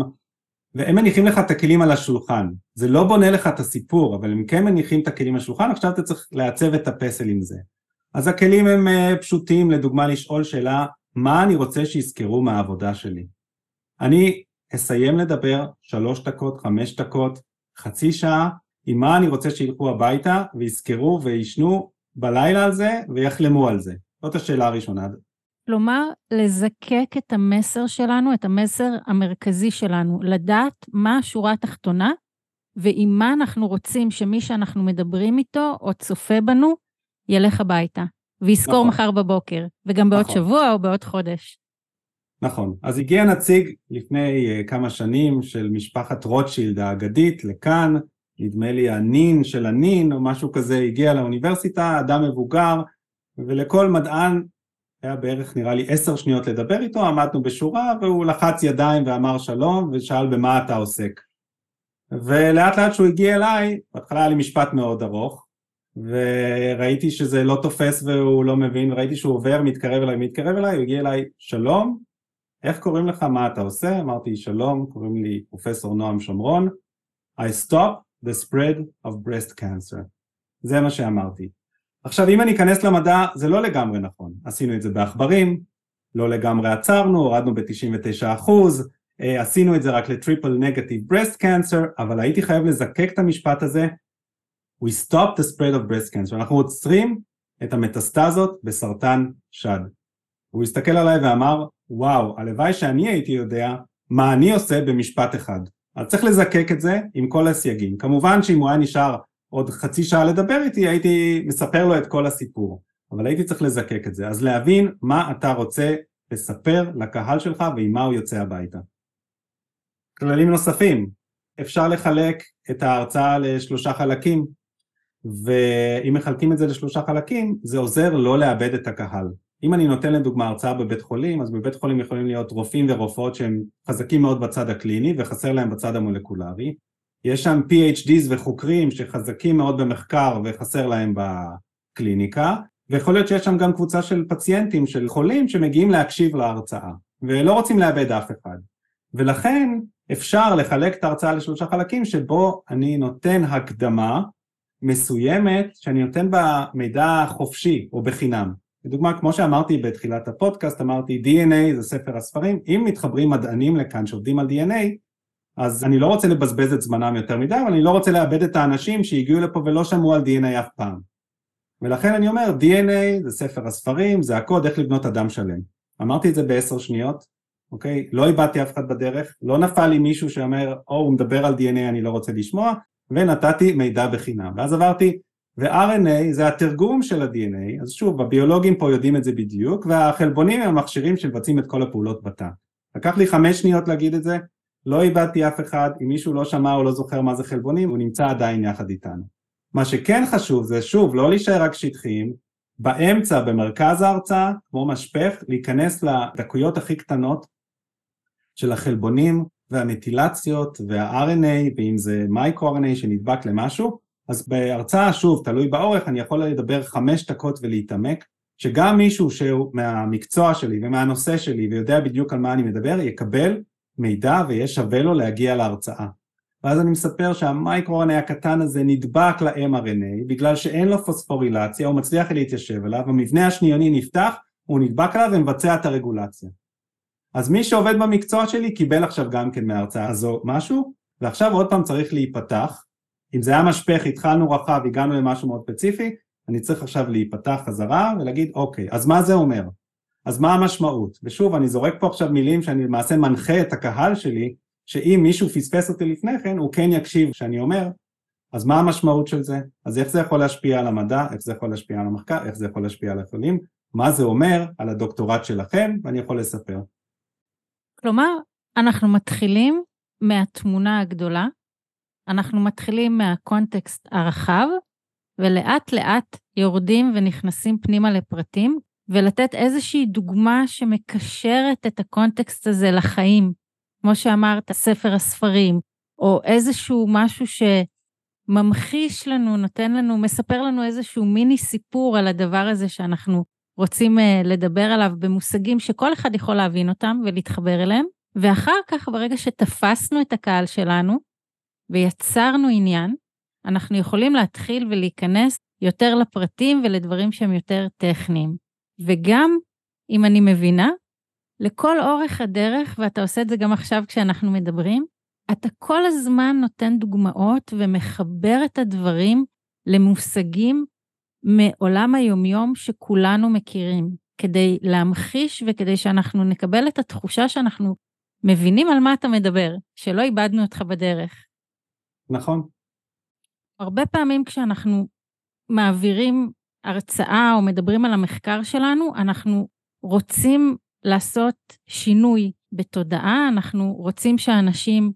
והם מניחים לך את הכלים על השולחן. זה לא בונה לך את הסיפור, אבל הם כן מניחים את הכלים על השולחן, עכשיו אתה צריך לעצב את הפסל עם זה. אז הכלים הם אה, פשוטים, לדוגמה לשאול שאלה, מה אני רוצה שיזכרו מהעבודה שלי? אני אסיים לדבר שלוש דקות, חמש דקות, חצי שעה, עם מה אני רוצה שילכו הביתה ויזכרו וישנו בלילה על זה ויחלמו על זה. זאת השאלה הראשונה. כלומר, לזקק את המסר שלנו, את המסר המרכזי שלנו, לדעת מה השורה התחתונה ועם מה אנחנו רוצים שמי שאנחנו מדברים איתו או צופה בנו, ילך הביתה ויזכור נכון. מחר בבוקר, וגם בעוד נכון. שבוע או בעוד חודש. נכון. אז הגיע נציג לפני uh, כמה שנים של משפחת רוטשילד האגדית לכאן, נדמה לי הנין של הנין או משהו כזה, הגיע לאוניברסיטה, אדם מבוגר, ולכל מדען היה בערך נראה לי עשר שניות לדבר איתו, עמדנו בשורה והוא לחץ ידיים ואמר שלום ושאל במה אתה עוסק. ולאט לאט שהוא הגיע אליי, בהתחלה היה לי משפט מאוד ארוך, וראיתי שזה לא תופס והוא לא מבין, וראיתי שהוא עובר, מתקרב אליי, מתקרב אליי, הוא הגיע אליי, שלום, איך קוראים לך, מה אתה עושה? אמרתי, שלום, קוראים לי פרופסור נועם שומרון, I stop the spread of breast cancer. זה מה שאמרתי. עכשיו, אם אני אכנס למדע, זה לא לגמרי נכון. עשינו את זה בעכברים, לא לגמרי עצרנו, הורדנו ב-99 אחוז, אה, עשינו את זה רק לטריפל נגטיב ברסט קאנסר, אבל הייתי חייב לזקק את המשפט הזה, We stop the spread of breast cancer, אנחנו עוצרים את המטסטזות בסרטן שד. הוא הסתכל עליי ואמר, וואו, הלוואי שאני הייתי יודע מה אני עושה במשפט אחד. אז צריך לזקק את זה עם כל הסייגים. כמובן שאם הוא היה נשאר עוד חצי שעה לדבר איתי, הייתי מספר לו את כל הסיפור. אבל הייתי צריך לזקק את זה. אז להבין מה אתה רוצה לספר לקהל שלך ועם מה הוא יוצא הביתה. כללים נוספים, אפשר לחלק את ההרצאה לשלושה חלקים, ואם מחלקים את זה לשלושה חלקים, זה עוזר לא לאבד את הקהל. אם אני נותן לדוגמה הרצאה בבית חולים, אז בבית חולים יכולים להיות רופאים ורופאות שהם חזקים מאוד בצד הקליני וחסר להם בצד המולקולרי. יש שם PhDs וחוקרים שחזקים מאוד במחקר וחסר להם בקליניקה, ויכול להיות שיש שם גם קבוצה של פציינטים, של חולים שמגיעים להקשיב להרצאה, ולא רוצים לאבד אף אחד. ולכן אפשר לחלק את ההרצאה לשלושה חלקים שבו אני נותן הקדמה מסוימת שאני נותן בה מידע חופשי או בחינם. לדוגמה, כמו שאמרתי בתחילת הפודקאסט, אמרתי DNA זה ספר הספרים, אם מתחברים מדענים לכאן שעובדים על DNA, אז אני לא רוצה לבזבז את זמנם יותר מדי, אבל אני לא רוצה לאבד את האנשים שהגיעו לפה ולא שמעו על DNA אף פעם. ולכן אני אומר, DNA זה ספר הספרים, זה הקוד איך לבנות אדם שלם. אמרתי את זה בעשר שניות, אוקיי? לא איבדתי אף אחד בדרך, לא נפל לי מישהו שאומר, או הוא מדבר על DNA אני לא רוצה לשמוע, ונתתי מידע בחינם. ואז עברתי, ו-RNA זה התרגום של ה-DNA, אז שוב, הביולוגים פה יודעים את זה בדיוק, והחלבונים הם המכשירים שמבצעים את כל הפעולות בתא. לקח לי חמש שניות להגיד את זה, לא איבדתי אף אחד, אם מישהו לא שמע או לא זוכר מה זה חלבונים, הוא נמצא עדיין יחד איתנו. מה שכן חשוב זה שוב, לא להישאר רק שטחיים, באמצע, במרכז ההרצאה, כמו משפך, להיכנס לדקויות הכי קטנות של החלבונים והמטילציות וה-RNA, ואם זה מייקרו-RNA שנדבק למשהו, אז בהרצאה, שוב, תלוי באורך, אני יכול לדבר חמש דקות ולהתעמק, שגם מישהו שהוא מהמקצוע שלי ומהנושא שלי ויודע בדיוק על מה אני מדבר, יקבל מידע ויהיה שווה לו להגיע להרצאה. ואז אני מספר שהמייקרו-RNA הקטן הזה נדבק ל-mRNA בגלל שאין לו פוספורילציה, הוא מצליח להתיישב עליו, המבנה השניוני נפתח, הוא נדבק עליו ומבצע את הרגולציה. אז מי שעובד במקצוע שלי קיבל עכשיו גם כן מההרצאה הזו משהו, ועכשיו עוד פעם צריך להיפתח. אם זה היה משפך, התחלנו רחב, הגענו למשהו מאוד ספציפי, אני צריך עכשיו להיפתח חזרה ולהגיד אוקיי, אז מה זה אומר? אז מה המשמעות? ושוב, אני זורק פה עכשיו מילים שאני למעשה מנחה את הקהל שלי, שאם מישהו פספס אותי לפני כן, הוא כן יקשיב כשאני אומר, אז מה המשמעות של זה? אז איך זה יכול להשפיע על המדע, איך זה יכול להשפיע על המחקר, איך זה יכול להשפיע על החולים, מה זה אומר על הדוקטורט שלכם, ואני יכול לספר. כלומר, אנחנו מתחילים מהתמונה הגדולה, אנחנו מתחילים מהקונטקסט הרחב, ולאט לאט יורדים ונכנסים פנימה לפרטים, ולתת איזושהי דוגמה שמקשרת את הקונטקסט הזה לחיים. כמו שאמרת, ספר הספרים, או איזשהו משהו שממחיש לנו, נותן לנו, מספר לנו איזשהו מיני סיפור על הדבר הזה שאנחנו רוצים uh, לדבר עליו במושגים שכל אחד יכול להבין אותם ולהתחבר אליהם, ואחר כך, ברגע שתפסנו את הקהל שלנו ויצרנו עניין, אנחנו יכולים להתחיל ולהיכנס יותר לפרטים ולדברים שהם יותר טכניים. וגם, אם אני מבינה, לכל אורך הדרך, ואתה עושה את זה גם עכשיו כשאנחנו מדברים, אתה כל הזמן נותן דוגמאות ומחבר את הדברים למושגים מעולם היומיום שכולנו מכירים. כדי להמחיש וכדי שאנחנו נקבל את התחושה שאנחנו מבינים על מה אתה מדבר, שלא איבדנו אותך בדרך. נכון. הרבה פעמים כשאנחנו מעבירים הרצאה או מדברים על המחקר שלנו, אנחנו רוצים לעשות שינוי בתודעה, אנחנו רוצים שאנשים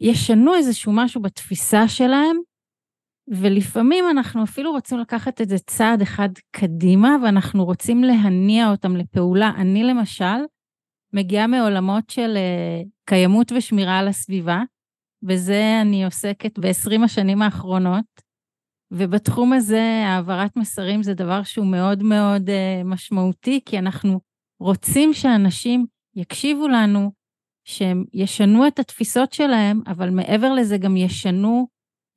ישנו איזשהו משהו בתפיסה שלהם, ולפעמים אנחנו אפילו רוצים לקחת את זה צעד אחד קדימה, ואנחנו רוצים להניע אותם לפעולה. אני למשל מגיעה מעולמות של uh, קיימות ושמירה על הסביבה, בזה אני עוסקת ב-20 השנים האחרונות, ובתחום הזה העברת מסרים זה דבר שהוא מאוד מאוד uh, משמעותי, כי אנחנו רוצים שאנשים יקשיבו לנו, שהם ישנו את התפיסות שלהם, אבל מעבר לזה גם ישנו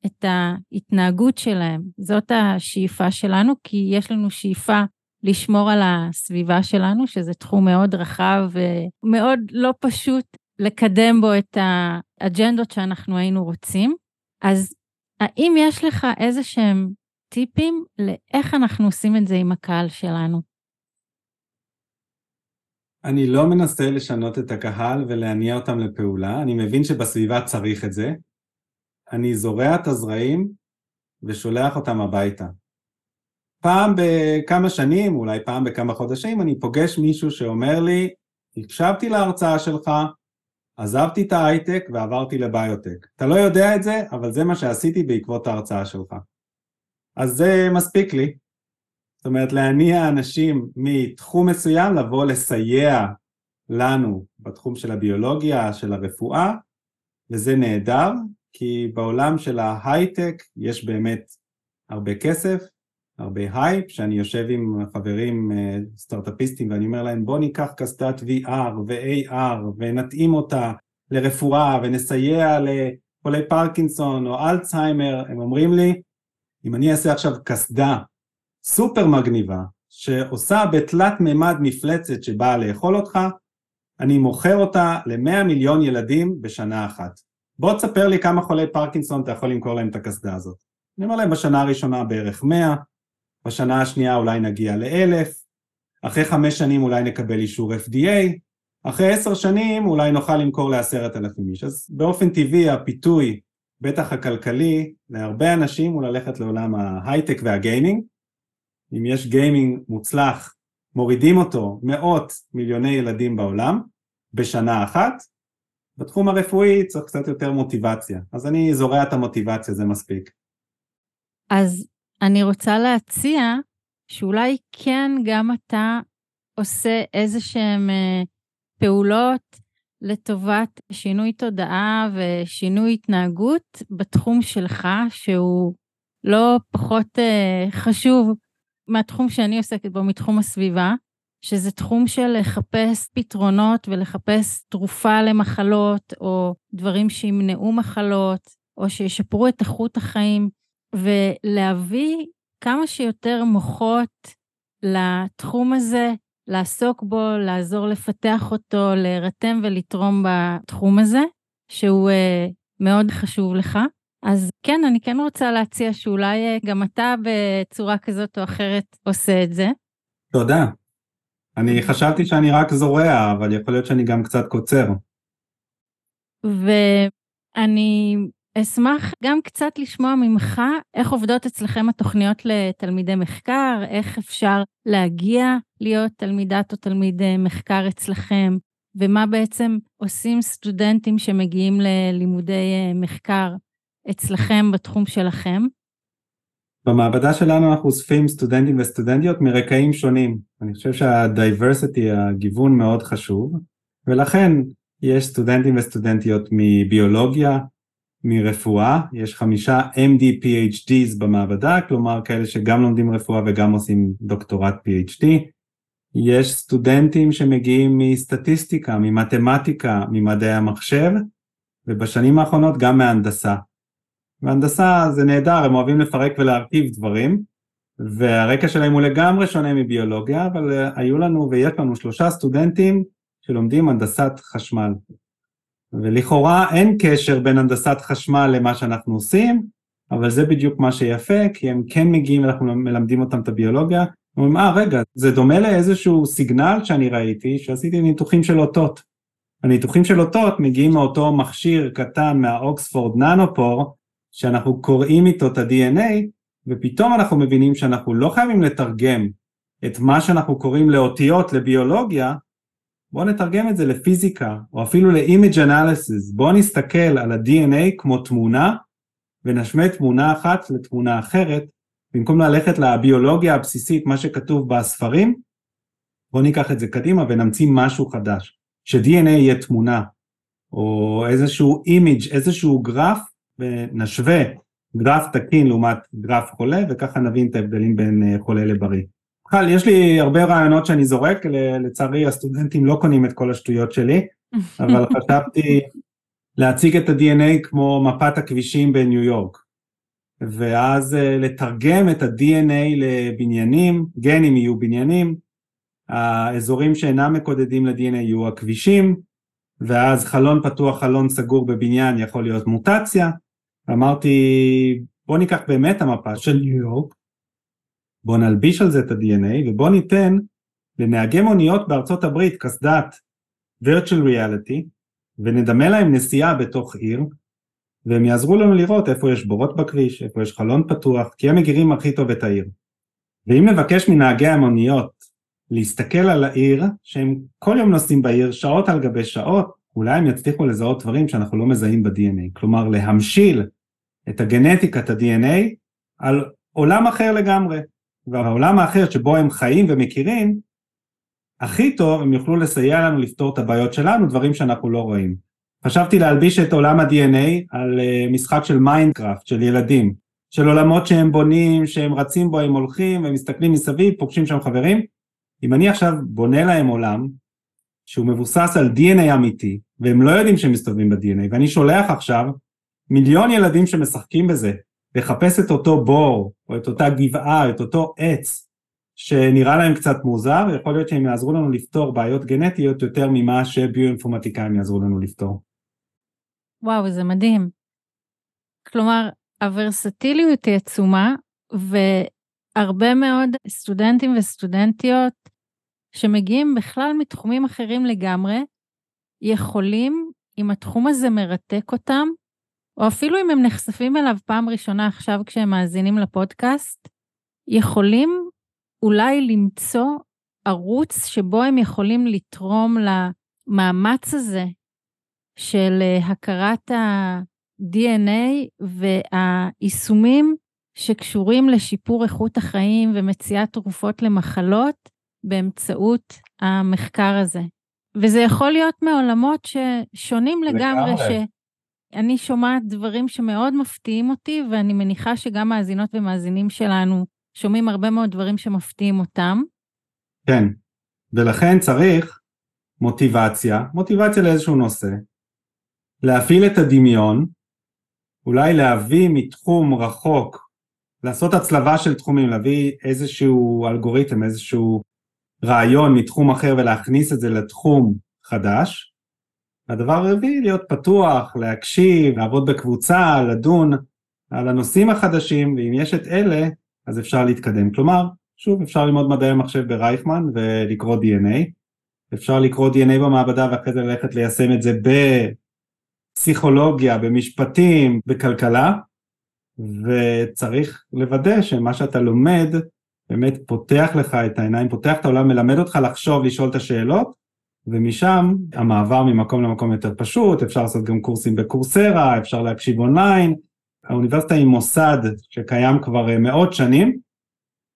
את ההתנהגות שלהם. זאת השאיפה שלנו, כי יש לנו שאיפה לשמור על הסביבה שלנו, שזה תחום מאוד רחב ומאוד לא פשוט לקדם בו את האג'נדות שאנחנו היינו רוצים. אז האם יש לך איזה שהם טיפים לאיך אנחנו עושים את זה עם הקהל שלנו? אני לא מנסה לשנות את הקהל ולהניע אותם לפעולה, אני מבין שבסביבה צריך את זה. אני זורע את הזרעים ושולח אותם הביתה. פעם בכמה שנים, אולי פעם בכמה חודשים, אני פוגש מישהו שאומר לי, הקשבתי להרצאה שלך, עזבתי את ההייטק ועברתי לביוטק. אתה לא יודע את זה, אבל זה מה שעשיתי בעקבות ההרצאה שלך. אז זה מספיק לי. זאת אומרת, להניע אנשים מתחום מסוים לבוא לסייע לנו בתחום של הביולוגיה, של הרפואה, וזה נהדר, כי בעולם של ההייטק יש באמת הרבה כסף, הרבה הייפ, שאני יושב עם חברים אה, סטארטאפיסטים ואני אומר להם בוא ניקח קסדת VR ו-AR ונתאים אותה לרפואה ונסייע לחולי פרקינסון או אלצהיימר, הם אומרים לי אם אני אעשה עכשיו קסדה סופר מגניבה שעושה בתלת מימד מפלצת שבאה לאכול אותך, אני מוכר אותה ל-100 מיליון ילדים בשנה אחת. בוא תספר לי כמה חולי פרקינסון אתה יכול למכור להם את הקסדה הזאת. אני אומר להם בשנה הראשונה בערך 100, בשנה השנייה אולי נגיע לאלף, אחרי חמש שנים אולי נקבל אישור FDA, אחרי עשר שנים אולי נוכל למכור לעשרת אלפים איש. אז באופן טבעי הפיתוי, בטח הכלכלי, להרבה אנשים הוא ללכת לעולם ההייטק והגיימינג. אם יש גיימינג מוצלח, מורידים אותו מאות מיליוני ילדים בעולם בשנה אחת. בתחום הרפואי צריך קצת יותר מוטיבציה, אז אני זורע את המוטיבציה, זה מספיק. אז אני רוצה להציע שאולי כן גם אתה עושה איזה שהן אה, פעולות לטובת שינוי תודעה ושינוי התנהגות בתחום שלך, שהוא לא פחות אה, חשוב מהתחום שאני עוסקת בו, מתחום הסביבה, שזה תחום של לחפש פתרונות ולחפש תרופה למחלות, או דברים שימנעו מחלות, או שישפרו את איכות החיים. ולהביא כמה שיותר מוחות לתחום הזה, לעסוק בו, לעזור לפתח אותו, להירתם ולתרום בתחום הזה, שהוא uh, מאוד חשוב לך. אז כן, אני כן רוצה להציע שאולי uh, גם אתה בצורה כזאת או אחרת עושה את זה. תודה. אני חשבתי שאני רק זורע, אבל יכול להיות שאני גם קצת קוצר. ואני אשמח גם קצת לשמוע ממך איך עובדות אצלכם התוכניות לתלמידי מחקר, איך אפשר להגיע להיות תלמידת או תלמיד אה, מחקר אצלכם, ומה בעצם עושים סטודנטים שמגיעים ללימודי אה, מחקר אצלכם בתחום שלכם. במעבדה שלנו אנחנו אוספים סטודנטים וסטודנטיות מרקעים שונים. אני חושב שהדייברסיטי, הגיוון מאוד חשוב, ולכן יש סטודנטים וסטודנטיות מביולוגיה, מרפואה, יש חמישה MD PhDs במעבדה, כלומר כאלה שגם לומדים רפואה וגם עושים דוקטורט PhD. יש סטודנטים שמגיעים מסטטיסטיקה, ממתמטיקה, ממדעי המחשב, ובשנים האחרונות גם מהנדסה. והנדסה זה נהדר, הם אוהבים לפרק ולהרכיב דברים, והרקע שלהם הוא לגמרי שונה מביולוגיה, אבל היו לנו ויש לנו שלושה סטודנטים שלומדים הנדסת חשמל. ולכאורה אין קשר בין הנדסת חשמל למה שאנחנו עושים, אבל זה בדיוק מה שיפה, כי הם כן מגיעים, אנחנו מלמדים אותם את הביולוגיה, אומרים, אה, רגע, זה דומה לאיזשהו סיגנל שאני ראיתי, שעשיתי ניתוחים של אותות. הניתוחים של אותות מגיעים מאותו מכשיר קטן מהאוקספורד ננופור, שאנחנו קוראים איתו את ה-DNA, ופתאום אנחנו מבינים שאנחנו לא חייבים לתרגם את מה שאנחנו קוראים לאותיות לביולוגיה, בואו נתרגם את זה לפיזיקה, או אפילו ל-image analysis, בואו נסתכל על ה-DNA כמו תמונה, ונשמע תמונה אחת לתמונה אחרת, במקום ללכת לביולוגיה הבסיסית, מה שכתוב בספרים, בואו ניקח את זה קדימה ונמציא משהו חדש, ש-DNA יהיה תמונה, או איזשהו image, איזשהו גרף, ונשווה גרף תקין לעומת גרף חולה, וככה נבין את ההבדלים בין אה, חולה לבריא. בכלל, יש לי הרבה רעיונות שאני זורק, לצערי הסטודנטים לא קונים את כל השטויות שלי, אבל חשבתי להציג את ה-DNA כמו מפת הכבישים בניו יורק, ואז אה, לתרגם את ה-DNA לבניינים, גנים יהיו בניינים, האזורים שאינם מקודדים ל-DNA יהיו הכבישים, ואז חלון פתוח, חלון סגור בבניין יכול להיות מוטציה, אמרתי בוא ניקח באמת המפה של ניו יורק, בוא נלביש על זה את ה-DNA ובוא ניתן לנהגי מוניות בארצות הברית קסדת virtual reality ונדמה להם נסיעה בתוך עיר והם יעזרו לנו לראות איפה יש בורות בכביש, איפה יש חלון פתוח, כי הם מכירים הכי טוב את העיר. ואם נבקש מנהגי המוניות להסתכל על העיר, שהם כל יום נוסעים בעיר שעות על גבי שעות, אולי הם יצליחו לזהות דברים שאנחנו לא מזהים ב-DNA. כלומר, להמשיל את הגנטיקת ה-DNA על עולם אחר לגמרי. והעולם האחר שבו הם חיים ומכירים, הכי טוב הם יוכלו לסייע לנו לפתור את הבעיות שלנו, דברים שאנחנו לא רואים. חשבתי להלביש את עולם ה-DNA על אה, משחק של מיינקראפט, של ילדים, של עולמות שהם בונים, שהם רצים בו, הם הולכים, הם מסתכלים מסביב, פוגשים שם חברים. אם אני עכשיו בונה להם עולם שהוא מבוסס על DNA אמיתי, והם לא יודעים שהם מסתובבים ב-DNA, ואני שולח עכשיו מיליון ילדים שמשחקים בזה, לחפש את אותו בור, או את אותה גבעה, את אותו עץ, שנראה להם קצת מוזר, יכול להיות שהם יעזרו לנו לפתור בעיות גנטיות יותר ממה שביואינפורמטיקאים יעזרו לנו לפתור. וואו, זה מדהים. כלומר, הוורסטיליות היא עצומה, והרבה מאוד סטודנטים וסטודנטיות שמגיעים בכלל מתחומים אחרים לגמרי, יכולים, אם התחום הזה מרתק אותם, או אפילו אם הם נחשפים אליו פעם ראשונה עכשיו כשהם מאזינים לפודקאסט, יכולים אולי למצוא ערוץ שבו הם יכולים לתרום למאמץ הזה של אה, הכרת ה-DNA והיישומים שקשורים לשיפור איכות החיים ומציאת תרופות למחלות באמצעות המחקר הזה. וזה יכול להיות מעולמות ששונים לגמרי, לגמרי. שאני שומעת דברים שמאוד מפתיעים אותי, ואני מניחה שגם מאזינות ומאזינים שלנו שומעים הרבה מאוד דברים שמפתיעים אותם. כן, ולכן צריך מוטיבציה, מוטיבציה לאיזשהו נושא, להפעיל את הדמיון, אולי להביא מתחום רחוק, לעשות הצלבה של תחומים, להביא איזשהו אלגוריתם, איזשהו רעיון מתחום אחר ולהכניס את זה לתחום חדש. הדבר הרביעי, להיות פתוח, להקשיב, לעבוד בקבוצה, לדון על הנושאים החדשים, ואם יש את אלה, אז אפשר להתקדם. כלומר, שוב, אפשר ללמוד מדעי המחשב ברייכמן ולקרוא DNA, אפשר לקרוא DNA במעבדה ואחרי זה ללכת ליישם את זה בפסיכולוגיה, במשפטים, בכלכלה, וצריך לוודא שמה שאתה לומד באמת פותח לך את העיניים, פותח את העולם, מלמד אותך לחשוב, לשאול את השאלות, ומשם המעבר ממקום למקום יותר פשוט, אפשר לעשות גם קורסים בקורסרה, אפשר להקשיב אונליין, האוניברסיטה היא מוסד שקיים כבר אה, מאות שנים,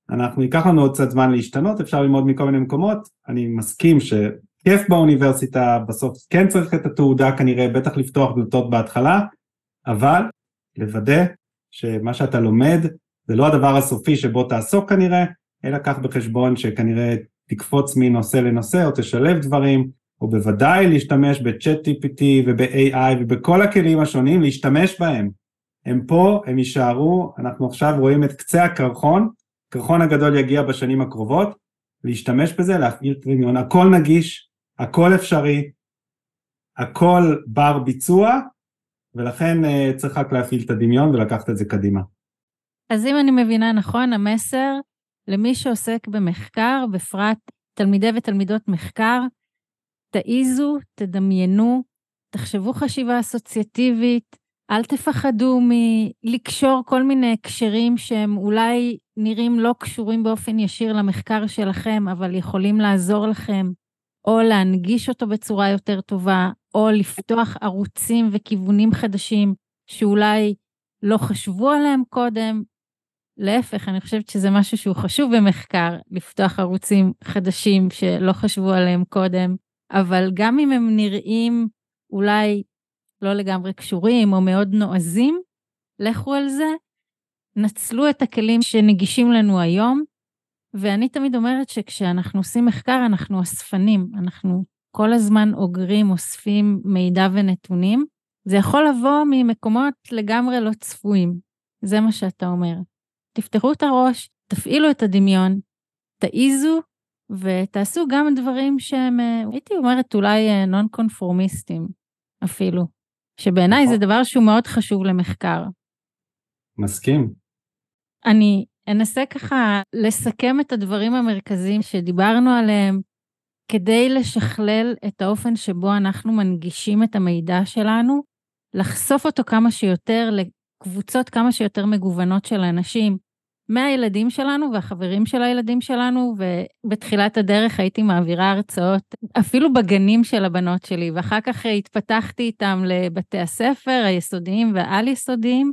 אנחנו ייקח לנו עוד קצת זמן להשתנות, אפשר ללמוד מכל מיני מקומות, אני מסכים שכיף באוניברסיטה, בסוף כן צריך את התעודה כנראה, בטח לפתוח דלתות בהתחלה, אבל לוודא שמה שאתה לומד זה לא הדבר הסופי שבו תעסוק כנראה, אלא קח בחשבון שכנראה תקפוץ מנושא לנושא או תשלב דברים, או בוודאי להשתמש ב-chat TPT וב-AI ובכל הכלים השונים, להשתמש בהם. הם פה, הם יישארו, אנחנו עכשיו רואים את קצה הקרחון, הקרחון הגדול יגיע בשנים הקרובות, להשתמש בזה, להפעיל טרימיון, הכל נגיש, הכל אפשרי, הכל בר ביצוע, ולכן uh, צריך רק להפעיל את הדמיון ולקחת את זה קדימה. אז אם אני מבינה נכון, המסר למי שעוסק במחקר, בפרט תלמידי ותלמידות מחקר, תעיזו, תדמיינו, תחשבו חשיבה אסוציאטיבית, אל תפחדו מלקשור כל מיני הקשרים שהם אולי נראים לא קשורים באופן ישיר למחקר שלכם, אבל יכולים לעזור לכם, או להנגיש אותו בצורה יותר טובה, או לפתוח ערוצים וכיוונים חדשים שאולי לא חשבו עליהם קודם. להפך, אני חושבת שזה משהו שהוא חשוב במחקר, לפתוח ערוצים חדשים שלא חשבו עליהם קודם, אבל גם אם הם נראים אולי לא לגמרי קשורים או מאוד נועזים, לכו על זה, נצלו את הכלים שנגישים לנו היום, ואני תמיד אומרת שכשאנחנו עושים מחקר אנחנו אספנים, אנחנו כל הזמן אוגרים, אוספים מידע ונתונים. זה יכול לבוא ממקומות לגמרי לא צפויים, זה מה שאתה אומר. תפתחו את הראש, תפעילו את הדמיון, תעיזו ותעשו גם דברים שהם, אה, הייתי אומרת, אולי נון אה, קונפורמיסטים אפילו, שבעיניי זה נכון. דבר שהוא מאוד חשוב למחקר. מסכים. אני אנסה ככה לסכם את הדברים המרכזיים שדיברנו עליהם, כדי לשכלל את האופן שבו אנחנו מנגישים את המידע שלנו, לחשוף אותו כמה שיותר לקבוצות כמה שיותר מגוונות של אנשים, מהילדים שלנו והחברים של הילדים שלנו, ובתחילת הדרך הייתי מעבירה הרצאות, אפילו בגנים של הבנות שלי, ואחר כך התפתחתי איתם לבתי הספר היסודיים והעל-יסודיים.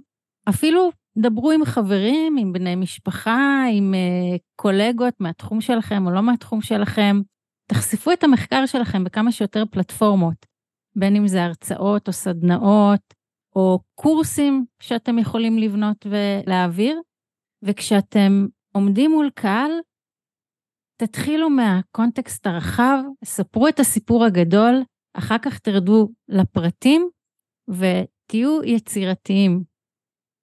אפילו דברו עם חברים, עם בני משפחה, עם uh, קולגות מהתחום שלכם או לא מהתחום שלכם. תחשפו את המחקר שלכם בכמה שיותר פלטפורמות, בין אם זה הרצאות או סדנאות, או קורסים שאתם יכולים לבנות ולהעביר. וכשאתם עומדים מול קהל, תתחילו מהקונטקסט הרחב, ספרו את הסיפור הגדול, אחר כך תרדו לפרטים ותהיו יצירתיים.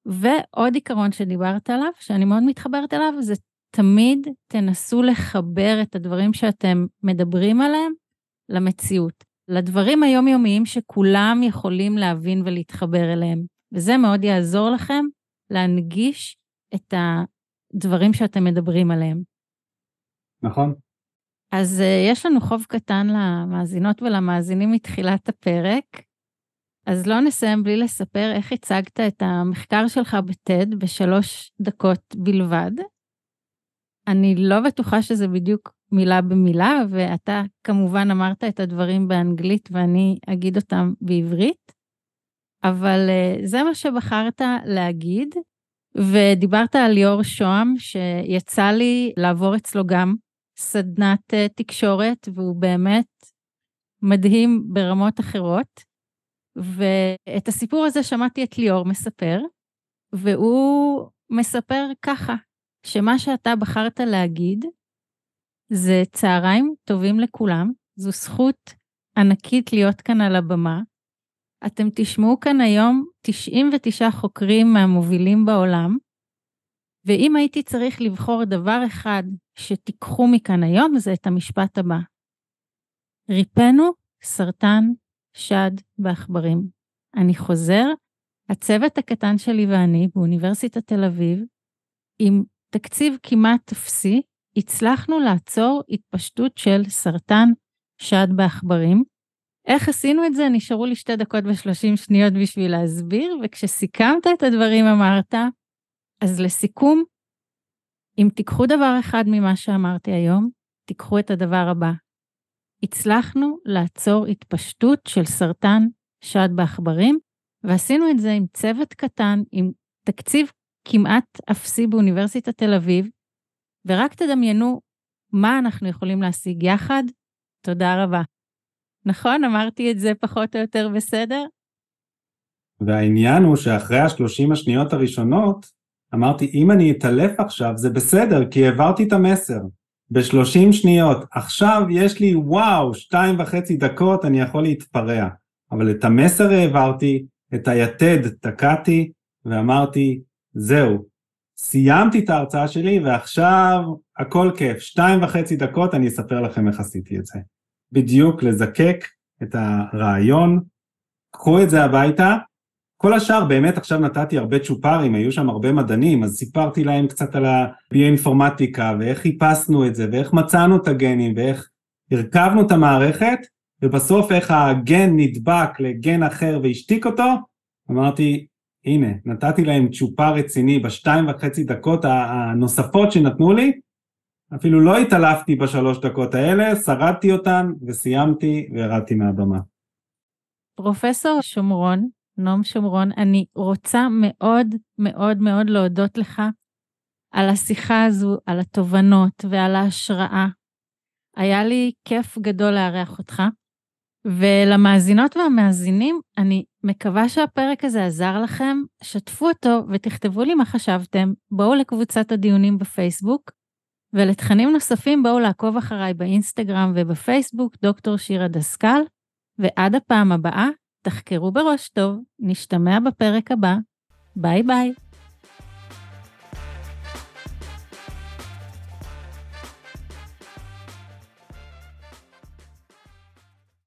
ועוד עיקרון שדיברת עליו, שאני מאוד מתחברת אליו, זה תמיד תנסו לחבר את הדברים שאתם מדברים עליהם למציאות, לדברים היומיומיים שכולם יכולים להבין ולהתחבר אליהם. וזה מאוד יעזור לכם להנגיש את הדברים שאתם מדברים עליהם. נכון. אז uh, יש לנו חוב קטן למאזינות ולמאזינים מתחילת הפרק. אז לא נסיים בלי לספר איך הצגת את המחקר שלך בטד בשלוש דקות בלבד. אני לא בטוחה שזה בדיוק מילה במילה, ואתה כמובן אמרת את הדברים באנגלית ואני אגיד אותם בעברית, אבל uh, זה מה שבחרת להגיד, ודיברת על ליאור שוהם, שיצא לי לעבור אצלו גם סדנת uh, תקשורת, והוא באמת מדהים ברמות אחרות. ואת הסיפור הזה שמעתי את ליאור מספר, והוא מספר ככה, שמה שאתה בחרת להגיד זה צהריים טובים לכולם, זו זכות ענקית להיות כאן על הבמה. אתם תשמעו כאן היום 99 חוקרים מהמובילים בעולם, ואם הייתי צריך לבחור דבר אחד שתיקחו מכאן היום, זה את המשפט הבא. ריפאנו סרטן שד בעכברים. אני חוזר, הצוות הקטן שלי ואני באוניברסיטת תל אביב, עם תקציב כמעט אפסי, הצלחנו לעצור התפשטות של סרטן שד בעכברים. איך עשינו את זה? נשארו לי שתי דקות ושלושים שניות בשביל להסביר, וכשסיכמת את הדברים אמרת, אז לסיכום, אם תיקחו דבר אחד ממה שאמרתי היום, תיקחו את הדבר הבא. הצלחנו לעצור התפשטות של סרטן שד בעכברים, ועשינו את זה עם צוות קטן, עם תקציב כמעט אפסי באוניברסיטת תל אביב, ורק תדמיינו מה אנחנו יכולים להשיג יחד. תודה רבה. נכון? אמרתי את זה פחות או יותר בסדר? והעניין הוא שאחרי השלושים השניות הראשונות, אמרתי, אם אני אתעלף עכשיו זה בסדר, כי העברתי את המסר. ב-30 שניות. עכשיו יש לי, וואו, שתיים וחצי דקות, אני יכול להתפרע. אבל את המסר העברתי, את היתד תקעתי, ואמרתי, זהו, סיימתי את ההרצאה שלי, ועכשיו הכל כיף. שתיים וחצי דקות, אני אספר לכם איך עשיתי את זה. בדיוק לזקק את הרעיון, קחו את זה הביתה, כל השאר באמת עכשיו נתתי הרבה צ'ופרים, היו שם הרבה מדענים, אז סיפרתי להם קצת על הביואינפורמטיקה ואיך חיפשנו את זה ואיך מצאנו את הגנים ואיך הרכבנו את המערכת ובסוף איך הגן נדבק לגן אחר והשתיק אותו, אמרתי הנה נתתי להם צ'ופר רציני בשתיים וחצי דקות הנוספות שנתנו לי, אפילו לא התעלפתי בשלוש דקות האלה, שרדתי אותן וסיימתי וירדתי מהבמה. פרופסור שומרון, נועם שומרון, אני רוצה מאוד מאוד מאוד להודות לך על השיחה הזו, על התובנות ועל ההשראה. היה לי כיף גדול לארח אותך. ולמאזינות והמאזינים, אני מקווה שהפרק הזה עזר לכם, שתפו אותו ותכתבו לי מה חשבתם, בואו לקבוצת הדיונים בפייסבוק, ולתכנים נוספים בואו לעקוב אחריי באינסטגרם ובפייסבוק, דוקטור שירה דסקל, ועד הפעם הבאה, תחקרו בראש טוב, נשתמע בפרק הבא, ביי ביי.